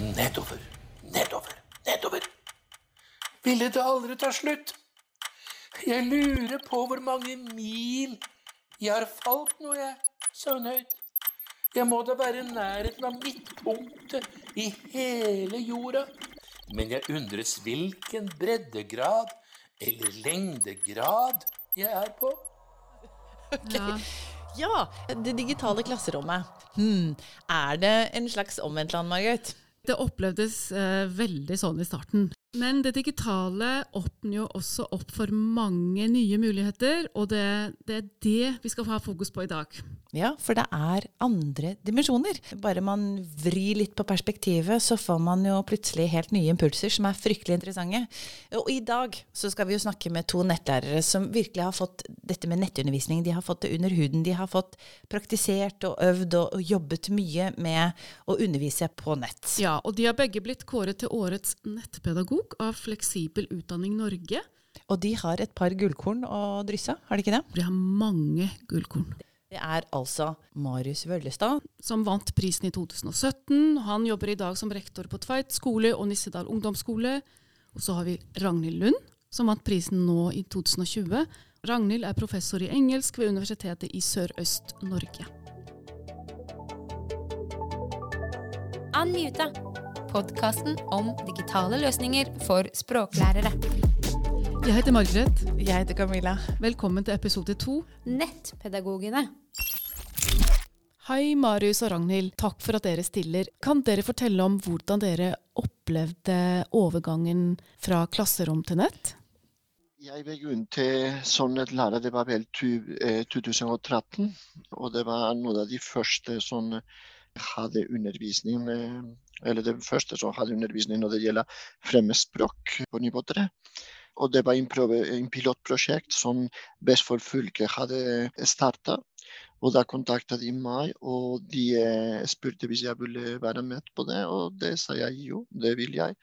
Nedover, nedover, nedover. Ville det aldri ta slutt? Jeg lurer på hvor mange mil jeg har falt nå, jeg, søvnhøyt. Jeg må da være i nærheten av midtpunktet i hele jorda. Men jeg undres hvilken breddegrad eller lengdegrad jeg er på. Ja. Ja, det digitale klasserommet. Hmm. Er det en slags omvendtland, Margaret? Det opplevdes eh, veldig sånn i starten. Men det digitale åpner jo også opp for mange nye muligheter, og det, det er det vi skal ha fokus på i dag. Ja, for det er andre dimensjoner. Bare man vrir litt på perspektivet, så får man jo plutselig helt nye impulser som er fryktelig interessante. Og i dag så skal vi jo snakke med to nettlærere som virkelig har fått dette med nettundervisning. De har fått det under huden. De har fått praktisert og øvd og, og jobbet mye med å undervise på nett. Ja, og de har begge blitt kåret til årets nettpedagog av Fleksibel utdanning Norge. Og de har et par gullkorn å drysse, har de ikke det? De har mange gullkorn. Det er altså Marius Vøllestad. Som vant prisen i 2017. Han jobber i dag som rektor på Tveit skole og Nissedal ungdomsskole. Og så har vi Ragnhild Lund, som vant prisen nå i 2020. Ragnhild er professor i engelsk ved Universitetet i Sørøst-Norge. Unmuta. Podkasten om digitale løsninger for språklærere. Jeg heter Margaret. Jeg heter Camilla. Velkommen til episode to. Nettpedagogene. Hei, Marius og Ragnhild. Takk for at dere stiller. Kan dere fortelle om hvordan dere opplevde overgangen fra klasserom til nett? Jeg begynte som lærer det var vel eh, 2013. Og det var noen av de første som hadde undervisning eh, Eller det første som hadde undervisning når det gjelder fremmedspråk på nivå 3. Og det var en, prøve, en pilotprosjekt som Vestfold fylke hadde starta. Og da kontaktet de meg, og de eh, spurte hvis jeg ville være med på det. Og det sa jeg jo, det vil jeg.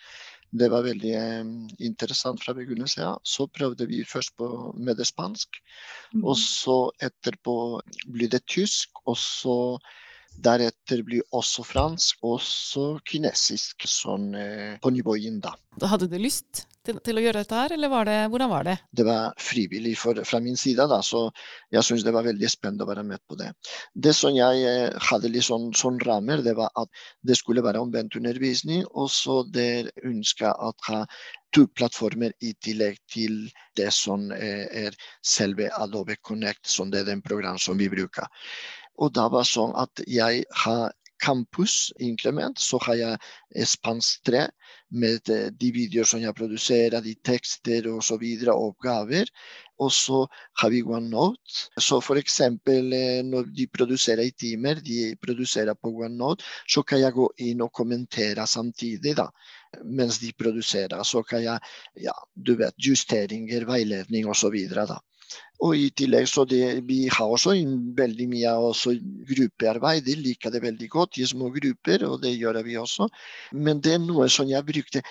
Det var veldig eh, interessant fra begynnelsen av. Så prøvde vi først på, med det spansk, og så etterpå blir det tysk. Og så deretter blir også fransk, også kinesisk, sånn eh, på nivåen da. Hadde du lyst til, til å gjøre dette her, eller var det, hvordan var det? Det var frivillig for, fra min side, da, så jeg syns det var veldig spennende å være med på det. Det som jeg eh, hadde litt sånn, sånn rammer, det var at det skulle være omvendt undervisning, og så der ønska at ha to plattformer i tillegg til det som eh, er selve Adobe Connect, som det er den program som vi bruker. Og da var det sånn at jeg har campus inkrement, så har jeg eh, spansk 3 med eh, de videoer som jeg produserer, de tekster og så videre, oppgaver. Og så har vi OneNote. Så f.eks. når de produserer i timer, de produserer på OneNote, så kan jeg gå inn og kommentere samtidig. da mens de produserer. Så kan jeg ja, du vet, justeringer, veiledning osv. Og i tillegg så det, vi har også veldig mye også gruppearbeid. De liker det veldig godt i små grupper, og det gjør vi også. Men det er noe som jeg brukte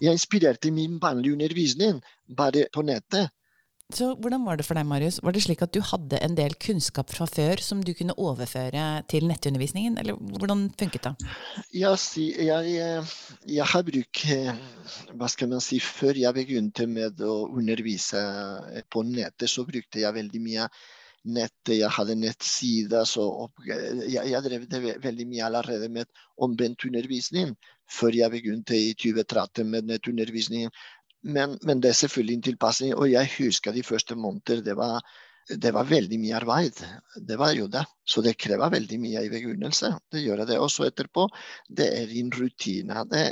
Jeg inspirerte min vanlige undervisning bare på nettet. Så hvordan var det for deg, Marius? Var det slik at du hadde en del kunnskap fra før som du kunne overføre til nettundervisningen, eller hvordan funket det? Si- jeg, eh, jeg har brukt eh, Hva skal man si Før jeg begynte med å undervise eh, på nettet, så brukte jeg veldig mye nettet. Jeg hadde nettsider. Så jeg, jeg drev det veldig mye allerede med omvendt undervisning før jeg begynte i 2013 med nettundervisning. Men, men det er selvfølgelig en tilpasning. Og jeg husker de første måneder. Det var, det var veldig mye arbeid. Det var jo det. Så det krever veldig mye i begynnelse. Det gjør det. Og så etterpå, det er en rutine. Det,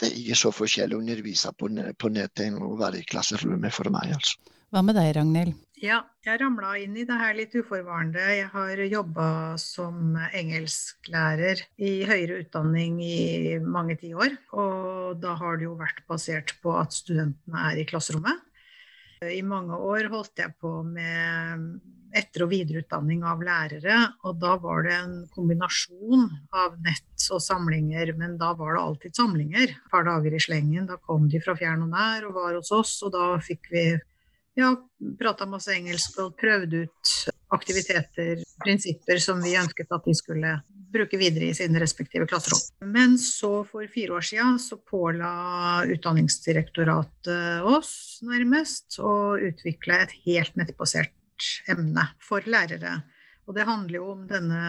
det er ikke så forskjellig å undervise på, på nettet enn å være i klasserommet for meg. altså. Hva med deg, Ragnhild? Ja, jeg ramla inn i det her litt uforvarende. Jeg har jobba som engelsklærer i høyere utdanning i mange tiår. Og da har det jo vært basert på at studentene er i klasserommet. I mange år holdt jeg på med etter- og videreutdanning av lærere, og da var det en kombinasjon av nett og samlinger, men da var det alltid samlinger. Et par dager i slengen. Da kom de fra fjern og nær og var hos oss, og da fikk vi ja, prata masse engelsk og prøvde ut aktiviteter, prinsipper som vi ønsket at de skulle bruke videre i sine respektive klasserom. Men så for fire år siden så påla Utdanningsdirektoratet oss nærmest å utvikle et helt nettbasert emne for lærere. Og det handler jo om denne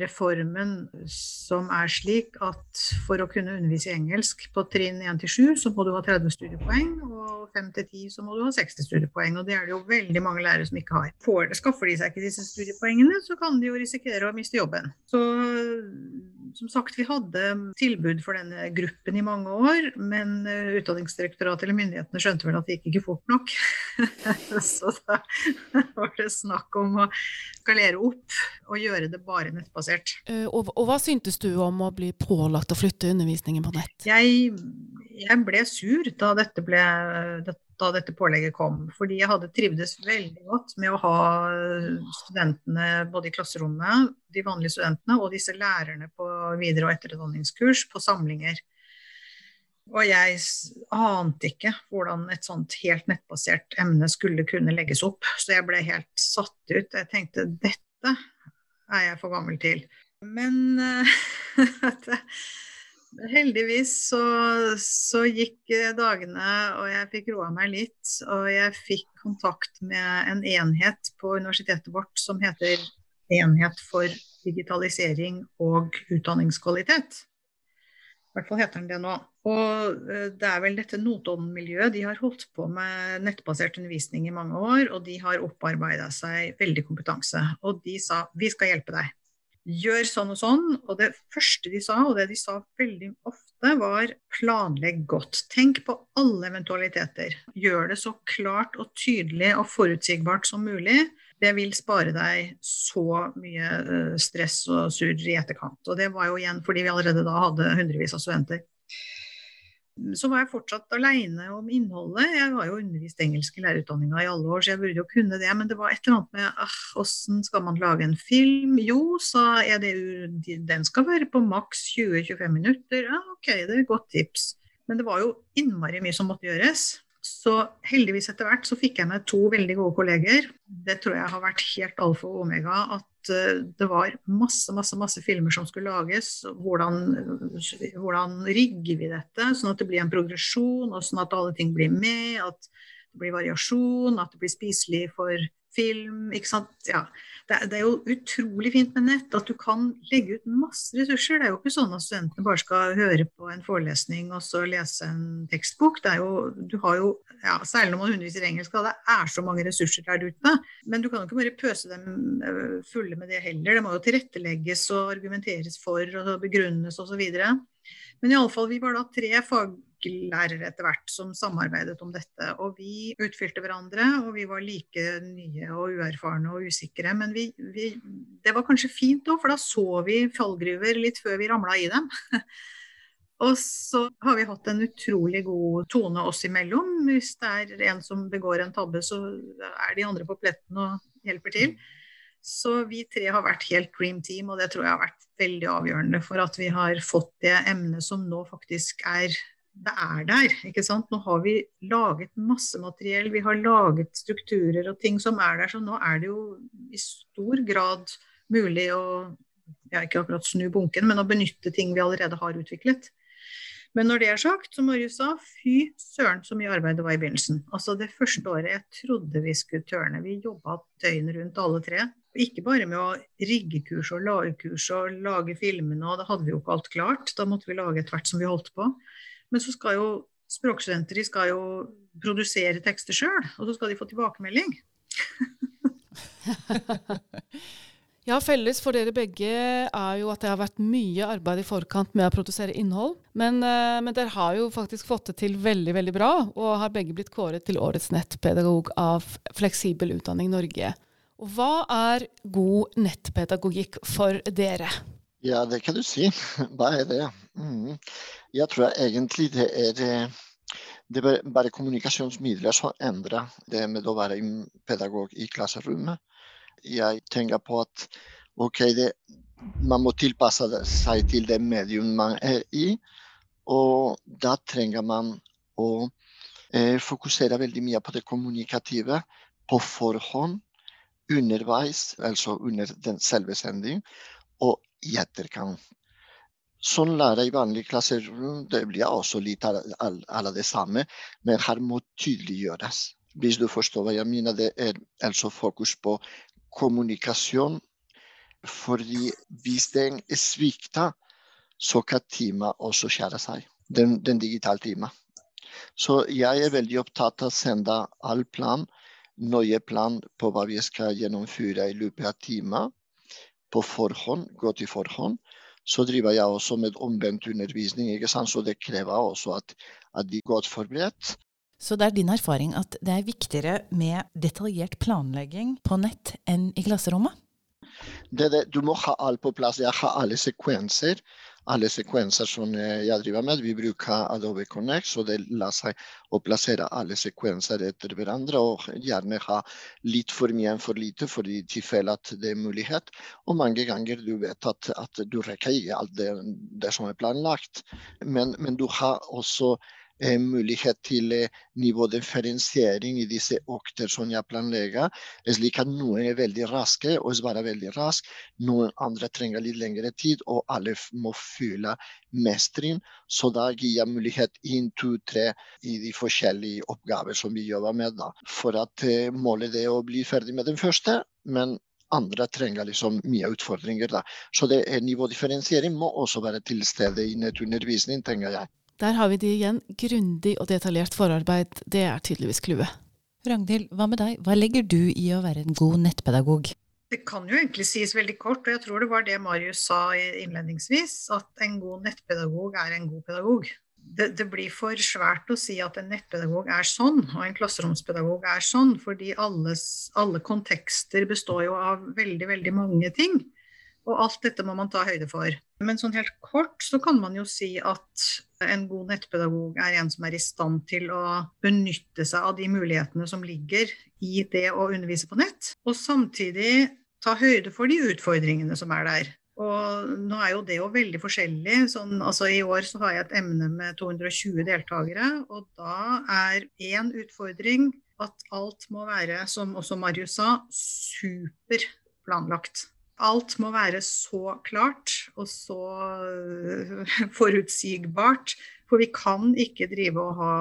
reformen som er slik at for å kunne undervise i engelsk på trinn 1 7, så må du ha 30 studiepoeng, og 5 10 så må du ha 60 studiepoeng. Og det er det jo veldig mange lærere som ikke har. Får, skaffer de seg ikke disse studiepoengene, så kan de jo risikere å miste jobben. Så som sagt, vi hadde tilbud for denne gruppen i mange år, men eh, Utdanningsdirektoratet eller myndighetene skjønte vel at det gikk ikke fort nok. så da var det snakk om å skalere opp og gjøre det bare nettbasert. Eh, og, og hva syntes du om å bli pålagt å flytte undervisningen på nett? Jeg, jeg ble sur da dette ble, da dette pålegget kom. Fordi jeg hadde trivdes veldig godt med å ha studentene både i klasserommet, de vanlige studentene, og disse lærerne på videre- og etterutdanningskurs på samlinger. Og jeg ante ikke hvordan et sånt helt nettbasert emne skulle kunne legges opp. Så jeg ble helt satt ut. Jeg tenkte dette er jeg for gammel til. Men uh, Heldigvis så, så, gikk dagene, og jeg fikk roa meg litt. Og jeg fikk kontakt med en enhet på universitetet vårt som heter Enhet for digitalisering og utdanningskvalitet. I hvert fall heter den det nå. Og eh, det er vel dette Notodden-miljøet. De har holdt på med nettbasert undervisning i mange år, og de har opparbeida seg veldig kompetanse. Og de sa vi skal hjelpe deg gjør sånn og sånn. Og det første de sa, og det de sa veldig ofte, var planlegg godt. Tenk på alle eventualiteter. Gjør det så klart og tydelig og forutsigbart som mulig. Det vil spare deg så mye eh, stress og surr i etterkant. Og det var jo igjen fordi vi allerede da hadde hundrevis av studenter. Så var jeg fortsatt aleine om innholdet. Jeg har jo undervist engelsk i lærerutdanninga i alle år, så jeg burde jo kunne det. Men det var et eller annet med ah, åssen skal man lage en film? Jo, sa EDU, den skal være på maks 20-25 minutter. Ja, ok, det er et godt tips. Men det var jo innmari mye som måtte gjøres. Så heldigvis etter hvert så fikk jeg med to veldig gode kolleger. Det tror jeg har vært helt alfa og omega. At eh, det var masse, masse, masse filmer som skulle lages. Hvordan, hvordan rigger vi dette sånn at det blir en progresjon, og sånn at alle ting blir med. At det blir variasjon, at det blir spiselig for film. ikke sant? Ja. Det, er, det, er jo utrolig fint med nett at du kan legge ut masse ressurser. Det er jo ikke sånn at studentene bare skal høre på en forelesning og så lese en tekstbok. Det er jo, du har jo, ja, Særlig når man underviser engelsk, det er så mange ressurser der ute. Men du kan jo ikke bare pøse dem øh, fulle med det heller. Det må jo tilrettelegges og argumenteres for og begrunnes osv. Men iallfall, vi var da tre fag lærere etter hvert som samarbeidet om dette. Og vi utfylte hverandre, og vi var like nye og uerfarne og usikre. Men vi, vi, det var kanskje fint òg, for da så vi fallgruver litt før vi ramla i dem. og så har vi hatt en utrolig god tone oss imellom. Hvis det er en som begår en tabbe, så er de andre på pletten og hjelper til. Så vi tre har vært helt dream team, og det tror jeg har vært veldig avgjørende for at vi har fått det emnet som nå faktisk er det er der. ikke sant? Nå har vi laget masse materiell, vi har laget strukturer og ting som er der. Så nå er det jo i stor grad mulig å ja, ikke akkurat snu bunken, men å benytte ting vi allerede har utviklet. Men når det er sagt, som Marius sa, fy søren så mye arbeid det var i begynnelsen. Altså Det første året jeg trodde vi skulle tørne. Vi jobba døgnet rundt alle tre. Ikke bare med å rigge kurs og lage kurs og lage filmene, og da hadde vi jo ikke alt klart. Da måtte vi lage etter hvert som vi holdt på. Men så skal jo språkstudenter de skal jo produsere tekster sjøl, og så skal de få tilbakemelding. ja, felles for dere begge er jo at det har vært mye arbeid i forkant med å produsere innhold. Men, eh, men dere har jo faktisk fått det til veldig, veldig bra, og har begge blitt kåret til årets nettpedagog av Fleksibel utdanning Norge. Og hva er god nettpedagogikk for dere? Ja, det kan du si. Hva er det? Mm. Jeg tror egentlig det er eh, det er bare kommunikasjonsmidler som endrer det med å være pedagog i klasserommet. Jeg tenker på at ok, det, man må tilpasse seg til det medium man er i. Og da trenger man å eh, fokusere veldig mye på det kommunikative på forhånd, underveis, altså under den selve sending, og i etterkant. Sånn lærer i vanlige klasser det blir også litt av det samme, men her må tydeliggjøres. Hvis du forstår hva jeg mener, det er altså fokus på kommunikasjon. Fordi hvis den svikter, så kan timen også skjære seg. Den, den digitale timen. Så jeg er veldig opptatt av å sende all plan, nøye plan på hva vi skal gjennomføre i løpet av timen. På forhånd, gå til forhånd. Så driver jeg også med omvendt undervisning, ikke sant? så det krever også at, at de er godt forberedt. Så det er din erfaring at det er viktigere med detaljert planlegging på nett enn i klasserommet? Det, det, du må ha alt på plass. Jeg har alle sekvenser alle sekvenser som jeg driver med. Vi bruker Adobe Connect, så det lar seg å plassere alle sekvenser etter hverandre. Og gjerne ha litt for mye enn for lite, for i tilfelle at det er mulighet. Og mange ganger du vet at, at du rekker ikke alt det, det som er planlagt. Men, men du har også Eh, mulighet til eh, nivådifferensiering i disse økter som jeg planlegger. Slik at noen er veldig raske og svarer veldig raskt. Noen andre trenger litt lengre tid, og alle må fylle mestring. Så da gir jeg mulighet inn to, tre i de forskjellige oppgaver som vi jobber med. Da. For at eh, målet er å bli ferdig med den første, men andre trenger liksom mye utfordringer. Da. Så det er nivådifferensiering må også være til stede i nettundervisning, tenker jeg. Der har vi det igjen. Grundig og detaljert forarbeid. Det er tydeligvis clouet. Ragnhild, hva med deg? Hva legger du i å være en god nettpedagog? Det kan jo egentlig sies veldig kort, og jeg tror det var det Marius sa innledningsvis, at en god nettpedagog er en god pedagog. Det, det, blir for svært å si at en nettpedagog er sånn, og en klasseromspedagog er sånn, fordi alles, alle kontekster består jo av veldig, veldig mange ting. Og alt dette må man ta høyde for. Men sånn helt kort så kan man jo si at en god nettpedagog er en som er i stand til å benytte seg av de mulighetene som ligger i det å undervise på nett, og samtidig ta høyde for de utfordringene som er der. Og nå er jo det jo veldig forskjellig. Sånn, altså I år så har jeg et emne med 220 deltakere, og da er én utfordring at alt må være, som også Marius sa, superplanlagt alt må være så klart og så øh, forutsigbart. For vi kan ikke drive og ha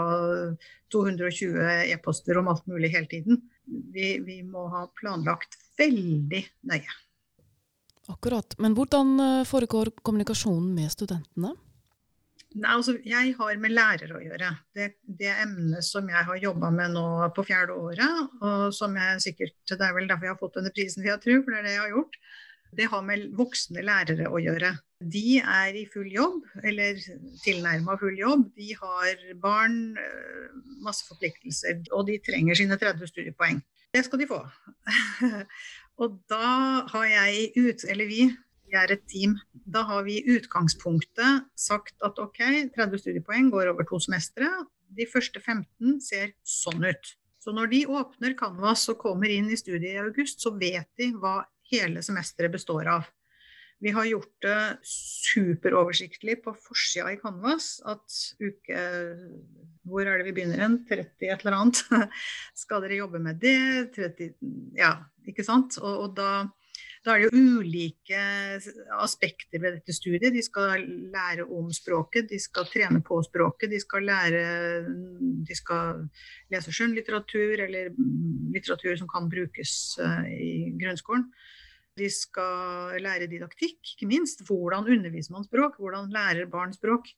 220 e-poster om alt mulig hele tiden. Vi, vi, må ha planlagt veldig nøye. Akkurat. Men hvordan øh, foregår kommunikasjonen med studentene? Nei, altså, jeg har med lærere å gjøre. Det, det emnet som jeg har jobba med nå på fjerde året, og som jeg sikkert Det er vel derfor jeg har fått denne prisen, for jeg tror, for det er det jeg har gjort. Det har med voksne lærere å gjøre. De er i full jobb, eller tilnærma full jobb. De har barn, eh, masse forpliktelser, og de trenger sine 30 studiepoeng. Det skal de få. og da har jeg ut, eller vi, vi er et team, da har vi i utgangspunktet sagt at OK, 30 studiepoeng går over to semestre. De første 15 ser sånn ut. Så når de åpner Canvas og kommer inn i studiet i august, så vet de hva hele semesteret består av. Vi har gjort det superoversiktlig på forsida i Canvas at uke Hvor er det vi begynner hen? 30 et eller annet. Skal dere jobbe med det? 30, ja, ikke sant? Og, og da, da, er det jo ulike aspekter ved dette studiet. De skal lære om språket, de skal trene på språket, de skal lære De skal lese skjønnlitteratur eller litteratur som kan brukes uh, i grunnskolen. De skal lære didaktikk, ikke minst. Hvordan underviser man språk? Hvordan lærer barn språk?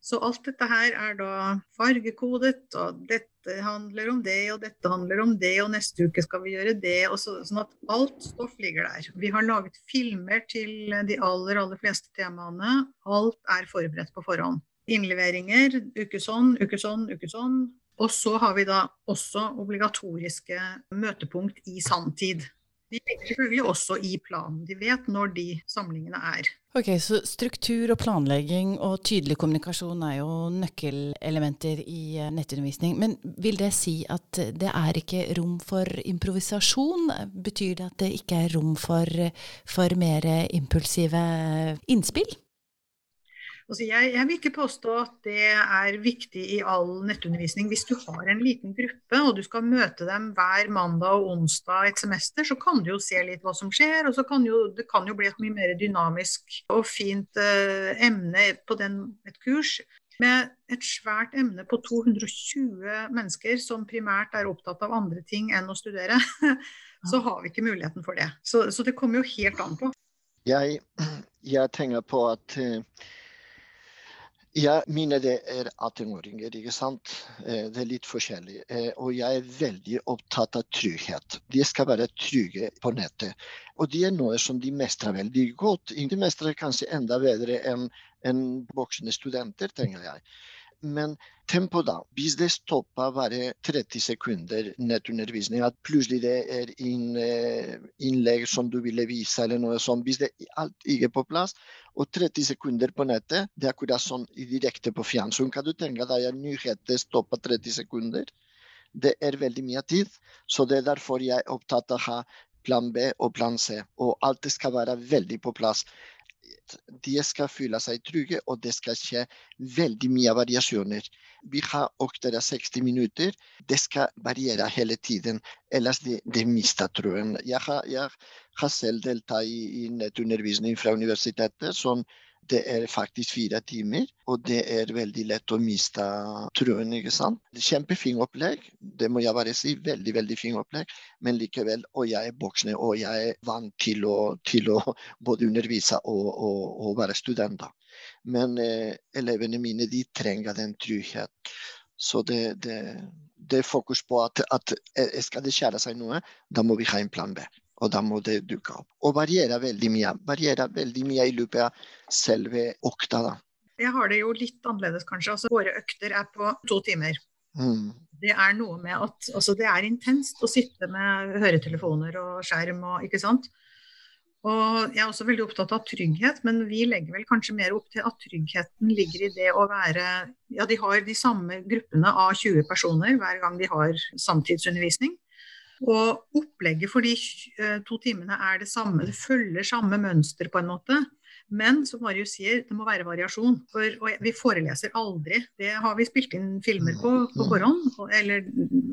Så alt dette her er da fargekodet, og dette handler om det, og dette handler om det, og neste uke skal vi gjøre det. og så, Sånn at alt stoff ligger der. Vi har laget filmer til de aller, aller fleste temaene. Alt er forberedt på forhånd. Innleveringer, uke sånn, uke sånn, uke sånn. Og så har vi da også obligatoriske møtepunkt i sanntid. De ligger selvfølgelig også i planen. De vet når de samlingene er. Ok, Så struktur og planlegging og tydelig kommunikasjon er jo nøkkelelementer i eh, nettundervisning. Men vil det si at det er ikke rom for improvisasjon? Betyr det at det ikke er rom for, for mer impulsive innspill? Altså jeg, jeg, vil ikke påstå at det er viktig i all nettundervisning. Hvis du har en liten gruppe og du skal møte dem hver mandag og onsdag et semester, så kan du jo se litt hva som skjer. Og så kan jo, det kan jo bli et mye mer dynamisk og fint eh, emne på den, et kurs. Med et svært emne på 220 mennesker som primært er opptatt av andre ting enn å studere, så har vi ikke muligheten for det. Så, så det kommer jo helt an på. Jeg, jeg tenker på at uh ja, mine det er 18-åringer, ikke sant. Eh, det er litt forskjellig. Eh, og jeg er veldig opptatt av trygghet. De skal være trygge på nettet. Og det er noe som de mestrer veldig godt. De mestrer kanskje enda bedre enn en voksne studenter, tenker jeg. Men tempo da. Hvis det stopper bare 30 sekunder nettundervisning, at plutselig det er inn, eh, innlegg som du ville vise, eller noe sånt. Hvis det alt ikke er på plass, og 30 sekunder på nettet, det er akkurat sånn direkte på fjernsyn. Kan du tenke deg at nyheter stopper 30 sekunder? Det er veldig mye tid. Så det er derfor jeg er opptatt av å ha plan B og plan C. Og alt skal være veldig på plass de skal føle seg trygge, og det skal skje veldig mye variasjoner. Vi har av 60 minutter. Det skal variere hele tiden, ellers det, de mister troen. Jeg har, jeg har selv deltatt i, i nettundervisning fra universitetet. som det er faktisk fire timer, og det er veldig lett å miste troen. ikke sant? Kjempefin opplegg, det må jeg bare si. Veldig, veldig fin opplegg. Men likevel, og jeg er voksen, og jeg er vant til å, til å både undervise og, og, og være student. Men eh, elevene mine de trenger den tryggheten. Så det, det, det er fokus på at, at eh, skal det skjære seg noe, da må vi ha en plan B og da må det dukke opp. Og varierer veldig mye. Varierer veldig mye i løpet av selve økta. da. Jeg har det jo litt annerledes, kanskje. Altså, våre økter er på to timer. Mm. Det er noe med at altså, det er intenst å sitte med høretelefoner og skjerm og ikke sant. Og jeg er også veldig opptatt av trygghet, men vi legger vel kanskje mer opp til at tryggheten ligger i det å være Ja, de har de samme gruppene av 20 personer hver gang de har samtidsundervisning. Og opplegget for de eh, to timene er det samme, det følger samme mønster på en måte. Men som Marius sier, det må være variasjon. For, og vi foreleser aldri. Det har vi spilt inn filmer på på forhånd. Eller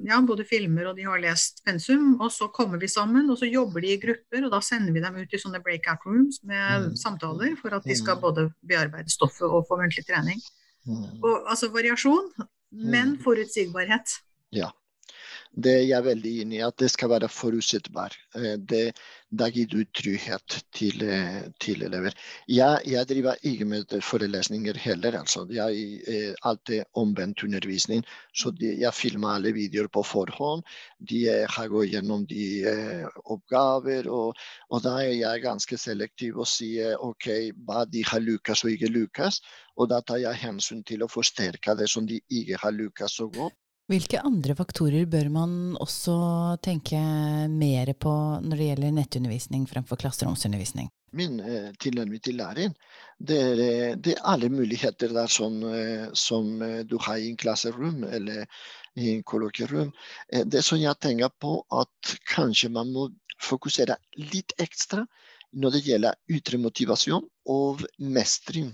ja, både filmer og de har lest pensum. Og så kommer vi sammen, og så jobber de i grupper. Og da sender vi dem ut i sånne breakout rooms med mm. samtaler for at de skal mm. både bearbeide stoffet og få muntlig trening. Mm. Og, altså variasjon, men forutsigbarhet. Ja. Det er jeg veldig enig i, at det skal være forutsettbar. Det, det, gir du trygghet til, eh, til elever. Jeg, jeg, driver ikke med forelesninger heller. altså. Jeg er alltid omvendt undervisning. Så de, jeg filmer alle videoer på forhånd. De har gått gjennom de eh, oppgaver. Og, og, da er jeg ganske selektiv og sier OK, hva de har lykkes og ikke lykkes. Og da tar jeg hensyn til å forsterke det som de ikke har lykkes så godt. Hvilke andre faktorer bør man også tenke mer på når det gjelder nettundervisning fremfor klasseromsundervisning? Min eh, tilnærming til læring, det er, eh, det er, alle muligheter der som, eh, som eh, du har i en klasserom eller i en kollokierom. Det som jeg tenker på, at kanskje man må fokusere litt ekstra når det gjelder ytre motivasjon og mestring.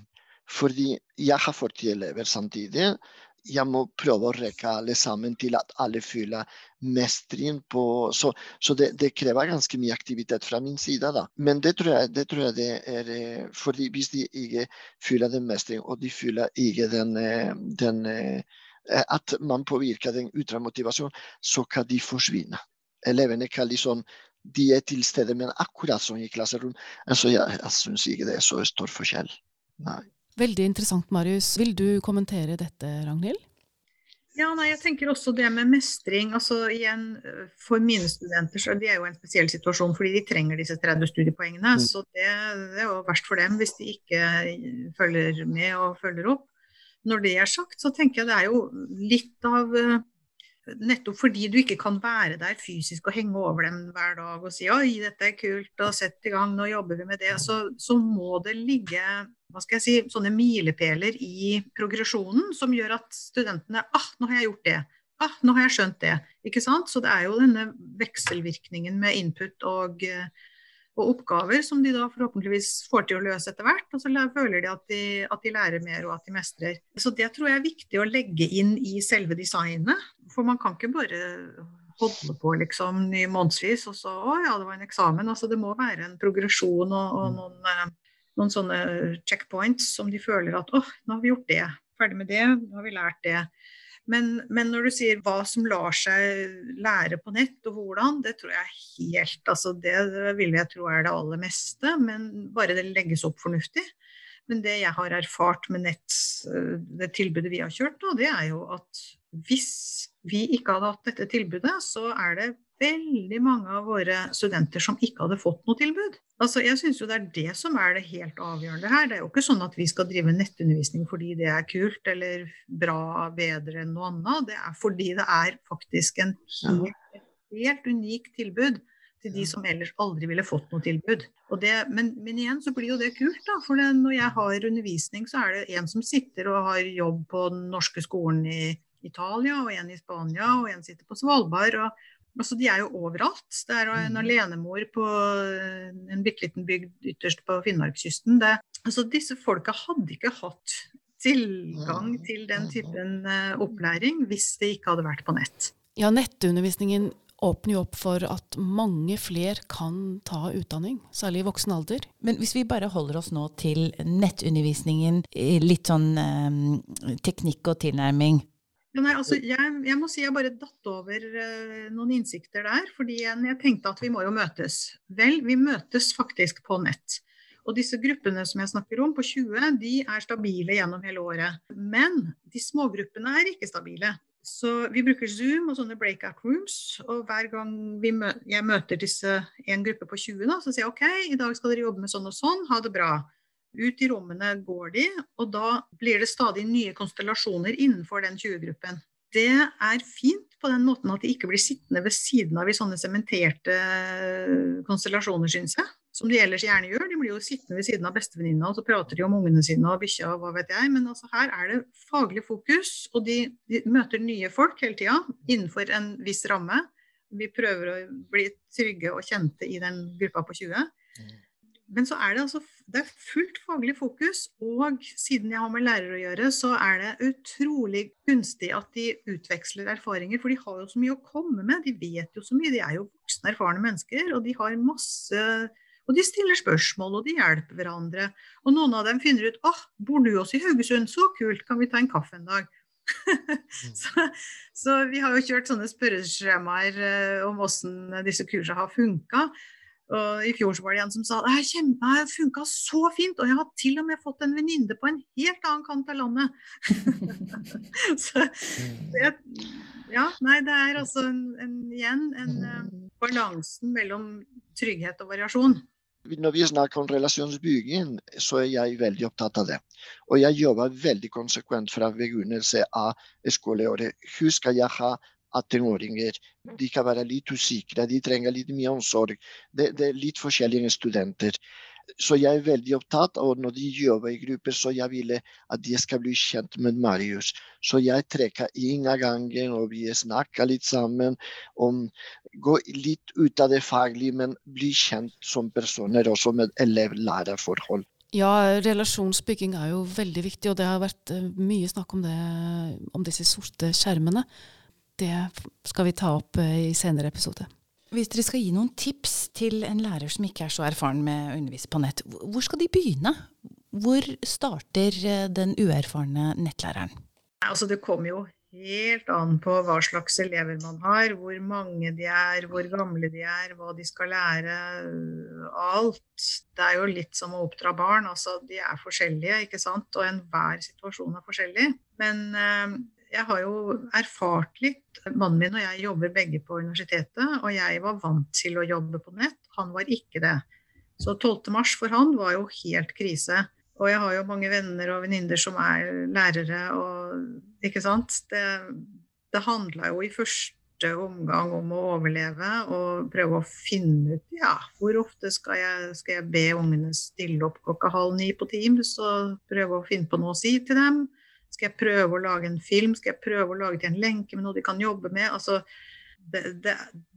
Fordi jeg har fått elever samtidig jeg må prøve å rekke alle sammen til at alle føler mestring på Så, så det, det, krever ganske mye aktivitet fra min side, da. Men det tror jeg det, tror jeg det er fordi hvis de ikke føler den mestring, og de føler ikke den, den At man påvirker den ytre motivasjonen, så kan de forsvinne. Elevene kan liksom de er til stede, men akkurat som i klasserom. Altså, jeg, jeg syns ikke det er så stor forskjell. Nei. Veldig interessant, Marius. Vil du kommentere dette, Ragnhild? Ja, nei, jeg tenker også det med mestring. altså igjen, For mine studenter så de er jo en spesiell situasjon fordi de trenger disse 30 studiepoengene. Mm. Så det, det, er jo verst for dem hvis de ikke følger med og følger opp. Når det er sagt, så tenker jeg det er jo litt av Nettopp fordi du ikke kan være der fysisk og henge over dem hver dag og si oi, dette er kult, og sett i gang, nå jobber vi med det. Så, så må det ligge hva skal jeg si, sånne milepæler i progresjonen som gjør at studentene ah, nå har jeg gjort det. Ah, nå har jeg skjønt det. Ikke sant? Så det er jo denne vekselvirkningen med input og, og oppgaver som de da forhåpentligvis får til å løse etter hvert. Og så føler de at, de at, de lærer mer og at de mestrer. Så det tror jeg er viktig å legge inn i selve designet. For man kan ikke bare holde på liksom i månedsvis, og så å ja, det var en eksamen. Altså det må være en progresjon og, og noen, eh, noen, sånne checkpoints som de føler at åh, nå har vi gjort det. Ferdig med det, nå har vi lært det. Men, men, når du sier hva som lar seg lære på nett, og hvordan, det tror jeg helt altså Det vil jeg tro er det aller meste, men bare det legges opp fornuftig. Men det jeg har erfart med nett, eh, det tilbudet vi har kjørt, da, det er jo at hvis vi ikke hadde hatt dette tilbudet, så er det veldig mange av våre studenter som ikke hadde fått noe tilbud. Altså, jeg syns jo det er det som er det helt avgjørende her. Det er jo ikke sånn at vi skal drive nettundervisning fordi det er kult eller bra, bedre enn noe annet. Det er fordi det er faktisk en helt, helt unik tilbud til de som ellers aldri ville fått noe tilbud. Det, men, men, igjen så blir jo det kult, da. For det, når jeg har undervisning, så er det en som sitter og har jobb på den norske skolen i Italia, og en i Spania, og en sitter på Svalbard. og Altså, de er jo overalt. Det er en mm. alenemor på en bitte liten bygd ytterst på Finnmarkskysten. Det, altså, disse folka hadde ikke hatt tilgang mm. til den typen uh, opplæring hvis det ikke hadde vært på nett. Ja, nettundervisningen åpner jo opp for at mange flere kan ta utdanning, særlig i voksen alder. Men hvis vi bare holder oss nå til nettundervisningen, litt sånn eh, teknikk og tilnærming. Ja, nei, altså, jeg, jeg, må si jeg bare datt over uh, noen innsikter der. fordi jeg, jeg tenkte at vi må jo møtes. Vel, vi møtes faktisk på nett. Og disse gruppene som jeg snakker om, på 20, de er stabile gjennom hele året. Men de smågruppene er ikke stabile. Så vi bruker Zoom og sånne breakout rooms. Og hver gang mø jeg møter disse, en gruppe på 20, da, så sier jeg OK, i dag skal dere jobbe med sånn og sånn, ha det bra. Ut i rommene går de, og da blir det stadig nye konstellasjoner innenfor den 20-gruppen. Det er fint på den måten at de ikke blir sittende ved siden av i sånne sementerte konstellasjoner, syns jeg. Som de ellers gjerne gjør. De blir jo sittende ved siden av bestevenninna, og så prater de om ungene sine og bikkja og hva vet jeg. Men altså her er det faglig fokus, og de, de møter nye folk hele tida innenfor en viss ramme. Vi prøver å bli trygge og kjente i den gruppa på 20. Men så er det altså det er fullt faglig fokus, og siden jeg har med lærere å gjøre, så er det utrolig gunstig at de utveksler erfaringer. For de har jo så mye å komme med. De vet jo så mye. De er jo voksne, erfarne mennesker, og de har masse og de stiller spørsmål, og de hjelper hverandre. Og noen av dem finner ut åh, bor du også i Haugesund? Så kult, kan vi ta en kaffe en dag? så, så, vi har jo kjørt sånne spørreskjemaer eh, om hvordan disse kursene har funka. Og I fjor så var det en som sa det har funka så fint, og jeg har til og med fått en venninne på en helt annen kant av landet. så det, ja, nei, det er altså en, en, igjen en uh, balansen mellom trygghet og variasjon. Når vi snakker om relasjonsbygging, så er jeg veldig opptatt av det. Og jeg jobber veldig konsekvent fra begynnelse av skoleåret. Hvordan skal jeg ha 18-åringer. De kan være litt usikre, de trenger litt mye omsorg. Det, det, er litt forskjellige studenter. Så jeg er veldig opptatt av når de jobber i grupper, så jeg ville at de skal bli kjent med Marius. Så jeg trekker inn av gangen, og vi snakker litt sammen. om Gå litt ut av det faglige, men bli kjent som personer, også med elev-lærer-forhold. Ja, relasjonsbygging er jo veldig viktig, og det har vært eh, mye snakk om, det, om disse sorte skjermene det skal vi ta opp eh, i senere episode. Hvis dere skal gi noen tips til en lærer som ikke er så erfaren med å undervise på nett, hvor skal de begynne? Hvor starter eh, den uerfarne nettlæreren? Altså, det kommer jo helt an på hva slags elever man har, hvor mange de er, hvor gamle de er, hva de skal lære. Alt. Det er jo litt som å oppdra barn. Altså, de er forskjellige, ikke sant. Og enhver situasjon er forskjellig. Men eh, jeg har jo erfart litt. Mannen min og jeg jobber begge på universitetet, og jeg var vant til å jobbe på nett. Han var ikke det. Så 12. mars for han var jo helt krise. Og jeg har jo mange venner og venninner som er lærere, og ikke sant. Det, det handla jo i første omgang om å overleve og prøve å finne ut ja, hvor ofte skal jeg, skal jeg be ungene stille opp klokka halv ni på Teams og prøve å finne på noe å si til dem. Skal jeg prøve å lage en film? Skal jeg prøve å lage til en lenke med noe de kan jobbe med? Altså, det, det,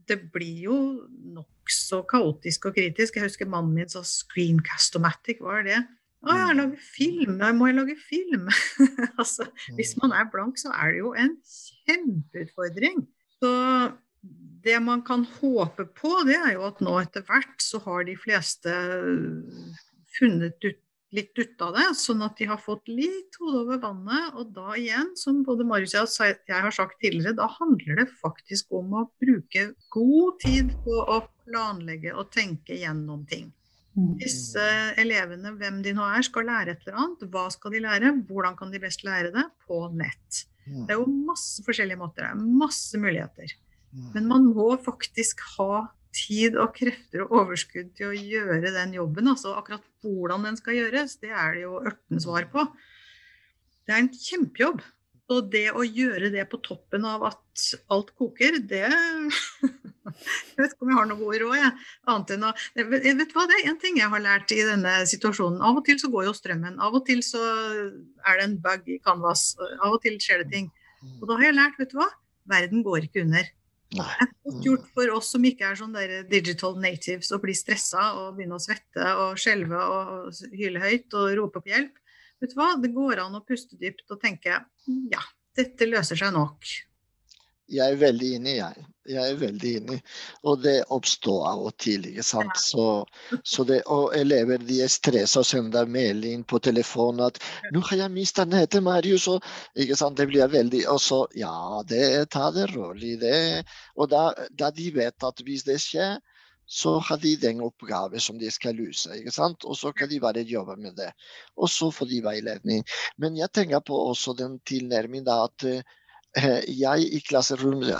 det blir jo nokså kaotisk og kritisk. Jeg husker mannen min sa 'screencast-o-matic', hva er det? Å, jeg lager film, jeg må jeg lage film? altså, hvis man er blank, så er det jo en kjempeutfordring. Så det man kan håpe på, det er jo at nå etter hvert så har de fleste funnet ut litt ut av det, sånn at de har fått litt hodet over vannet. Og da igjen, som både Marius og jeg har sagt tidligere, da handler det faktisk om å bruke god tid på å planlegge og tenke gjennom ting. Disse elevene, hvem de nå er, skal lære et eller annet. Hva skal de lære? Hvordan kan de best lære det? På nett. Det er jo masse forskjellige måter. Er masse muligheter. Men man må faktisk ha tid og krefter og overskudd til å gjøre den jobben. Altså akkurat hvordan den skal gjøres, det er det jo ørten svar på. Det er en kjempejobb. Og det å gjøre det på toppen av at alt koker, det Jeg vet ikke om jeg har noe god råd, jeg. Annet enn å jeg vet hva, Det er én ting jeg har lært i denne situasjonen. Av og til så går jo strømmen. Av og til så er det en bug i Canvas. Av og til skjer det ting. Og da har jeg lært, vet du hva, verden går ikke under. Det er godt gjort for oss som ikke er sånn der digital natives og blir stressa og begynner å svette og skjelve og hyle høyt og rope på hjelp. Vet du hva, det går an å puste dypt og tenke ja, dette løser seg nok. Jeg er veldig enig, jeg. Jeg er veldig enig. Og det oppstår av og til, ikke sant. Så, så det, og elever de er stressa og sender melding på telefonen at 'Nå har jeg mista nettet, Marius', og ikke sant. Det blir veldig Og så ja, det, ta det rolig. Det, og da, da de vet at hvis det skjer, så har de den oppgaven som de skal løse. ikke sant? Og så kan de bare jobbe med det. Og så får de veiledning. Men jeg tenker på også den tilnærmingen at uh, jeg i klasserommet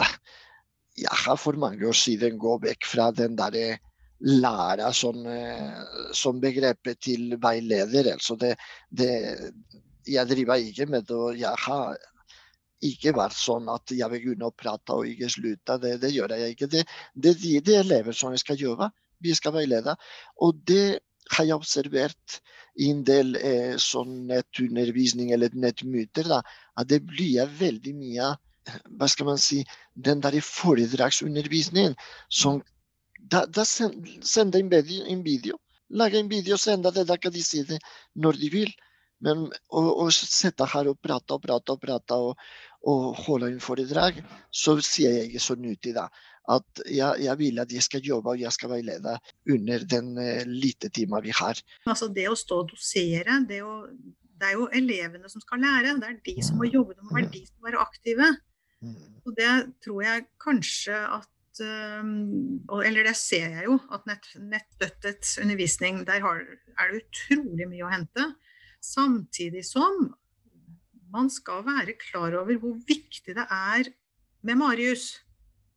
jeg har for mange år siden gått vekk fra den derre læra som, uh, som begrepet til veileder. Altså det, det, jeg driver ikke med det, og jeg har ikke vært sånn at jeg vil kunne prate og ikke slutte. Det, det gjør jeg ikke. Det, er de elever som vi skal gjøre. Vi skal veilede. Og det har jeg observert i en del eh, sånn nettundervisning eller nettmøter. At det blir veldig mye hva skal man si, den der foredragsundervisningen som Da, da sender en, en video. Lager en video og sender det. Da kan de si det når de vil. Men å, å sitte her og prate og prate og prate og, og holde en foredrag, så sier jeg ikke så nyttig da. At jeg, jeg, vil at jeg skal jobbe og jeg skal veilede under den uh, lite timen vi har. Altså det å stå og dosere, det, å, det, er jo elevene som skal lære. Det er de som må jobbe, det må være de som må være aktive. Og det tror jeg kanskje at eller det ser jeg jo, at nett, nettstøttet undervisning, der har, er det utrolig mye å hente. Samtidig som man skal være klar over hvor viktig det er med Marius,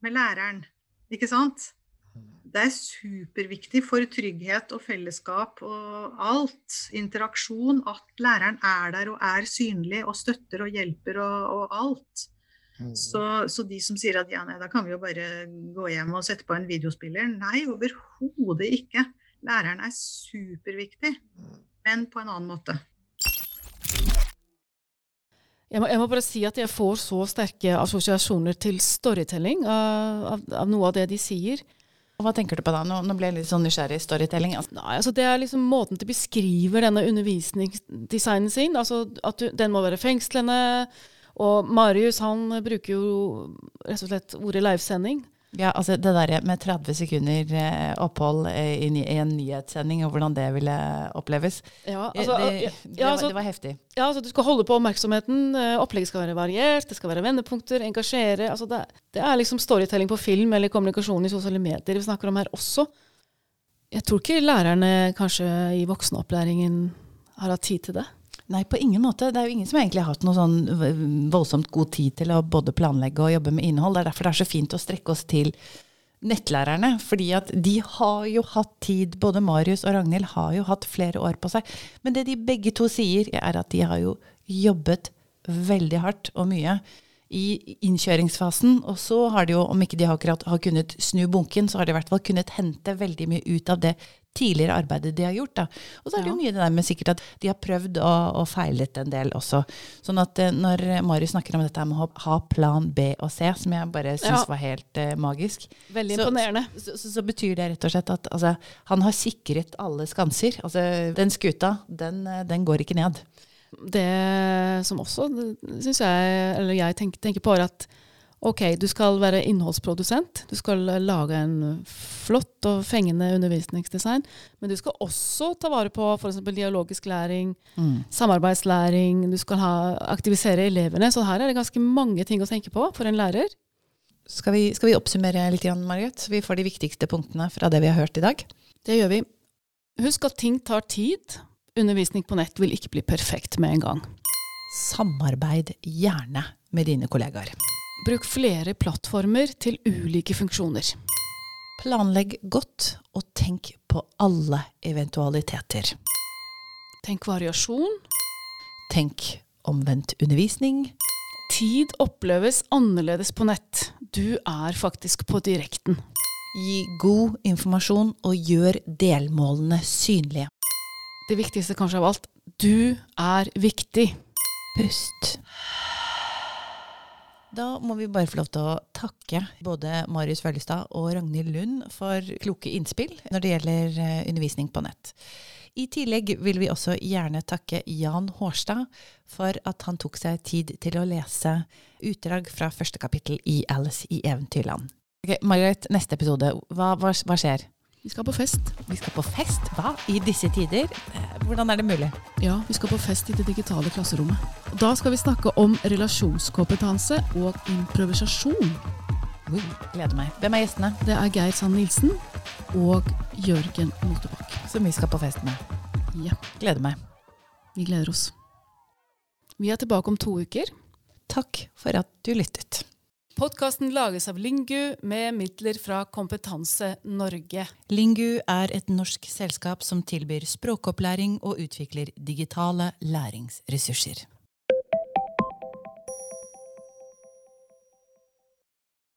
med læreren. Ikke sant? Det er superviktig for trygghet og fellesskap og alt. Interaksjon. At læreren er der og er synlig og støtter og hjelper og, og alt. Så, så, de som sier at ja, nei, da kan vi jo bare gå hjem og sette på en videospiller. Nei, overhodet ikke. Læreren er superviktig, men på en annen måte. Jeg må, jeg må, bare si at jeg får så sterke assosiasjoner til storytelling av, av, av noe av det de sier. Hva tenker du på da? Nå, nå ble jeg litt sånn nysgjerrig i storytelling. Altså. Nei, altså Det er liksom måten de beskriver denne undervisningsdesignen sin. altså At du, den må være fengslende. Og Marius han bruker jo rett og slett ordet livesending. Ja, altså det der med 30 sekunder eh, opphold i, i, en nyhetssending, og hvordan det ville oppleves. Ja, altså, det, ja, det, var, altså, det, var, heftig. Ja, altså Du skal holde på oppmerksomheten. Eh, opplegget skal være variert, det skal være vendepunkter, engasjere. altså det, det, er liksom storytelling på film eller kommunikasjon i sosiale medier vi snakker om her også. Jeg tror ikke lærerne kanskje i voksenopplæringen har hatt tid til det. Nei, på ingen måte. Det er jo ingen som egentlig har hatt noe sånn voldsomt god tid til å både planlegge og jobbe med innhold. Det er derfor det er så fint å strekke oss til nettlærerne. Fordi at de har jo hatt tid, både Marius og Ragnhild har jo hatt flere år på seg. Men det de begge to sier, er at de har jo jobbet veldig hardt og mye i innkjøringsfasen. Og så har de jo, om ikke de akkurat har kunnet snu bunken, så har de i hvert fall kunnet hente veldig mye ut av det tidligere arbeidet de har gjort. Da. Og så er det jo mye det der med sikkert at de har prøvd og, og feilet en del også. Sånn at eh, når Marius snakker om dette med å ha plan B og C, som jeg bare syns Ja. var helt uh, magisk, Veldig Så- imponerende. så, så, så betyr det rett og slett at altså, han har sikret alle skanser. Altså, den skuta, den, eh, den går ikke ned. Det som også syns jeg, eller jeg tenker, tenker på, er at ok, du skal være innholdsprodusent. Du skal lage en flott og fengende undervisningsdesign. Men du skal også ta vare på f.eks. dialogisk læring, samarbeidslæring. Du skal ha, aktivisere elevene. Så her er det ganske mange ting å tenke på for en lærer. Skal vi, skal vi oppsummere litt, Jan Margaret, så vi får de viktigste punktene fra det vi har hørt i dag? Det gjør vi. Husk at ting tar tid. Undervisning på nett vil ikke bli perfekt med en gang. Samarbeid gjerne med dine kollegaer. Bruk flere plattformer til ulike funksjoner. Planlegg godt, og tenk på alle eventualiteter. Tenk variasjon. Tenk omvendt undervisning. Tid oppleves annerledes på nett. Du er faktisk på direkten. Gi god informasjon, og gjør delmålene synlige. Det viktigste kanskje av alt, du er viktig. Pust. Da må vi bare få lov til å takke både Marius Følgestad og Ragnhild Lund for kloke innspill når det gjelder eh, undervisning på nett. I tillegg vil vi også gjerne takke Jan Hårstad for at han tok seg tid til å lese utdrag fra første kapittel i Alice i Eventyrland. Ok, Margaret, neste episode, hva, hva, hva skjer? Vi skal på fest. Vi skal på fest, hva? I disse tider? Eh, Hvordan er det mulig? Ja, vi skal på fest i det digitale klasserommet. Da skal vi snakke om relasjonskompetanse og improvisasjon. Ui, gleder meg. Hvem er gjestene Det er Geir Sand Nilsen og Jørgen Motebakk. som vi skal på fest med? Ja, Gleder meg. vi gleder oss. Vi er tilbake om to uker. Takk for at du lyttet. Podkasten lages av Lingu med midler fra Kompetanse Norge. Lingu er et norsk selskap som tilbyr språkopplæring og utvikler digitale læringsressurser.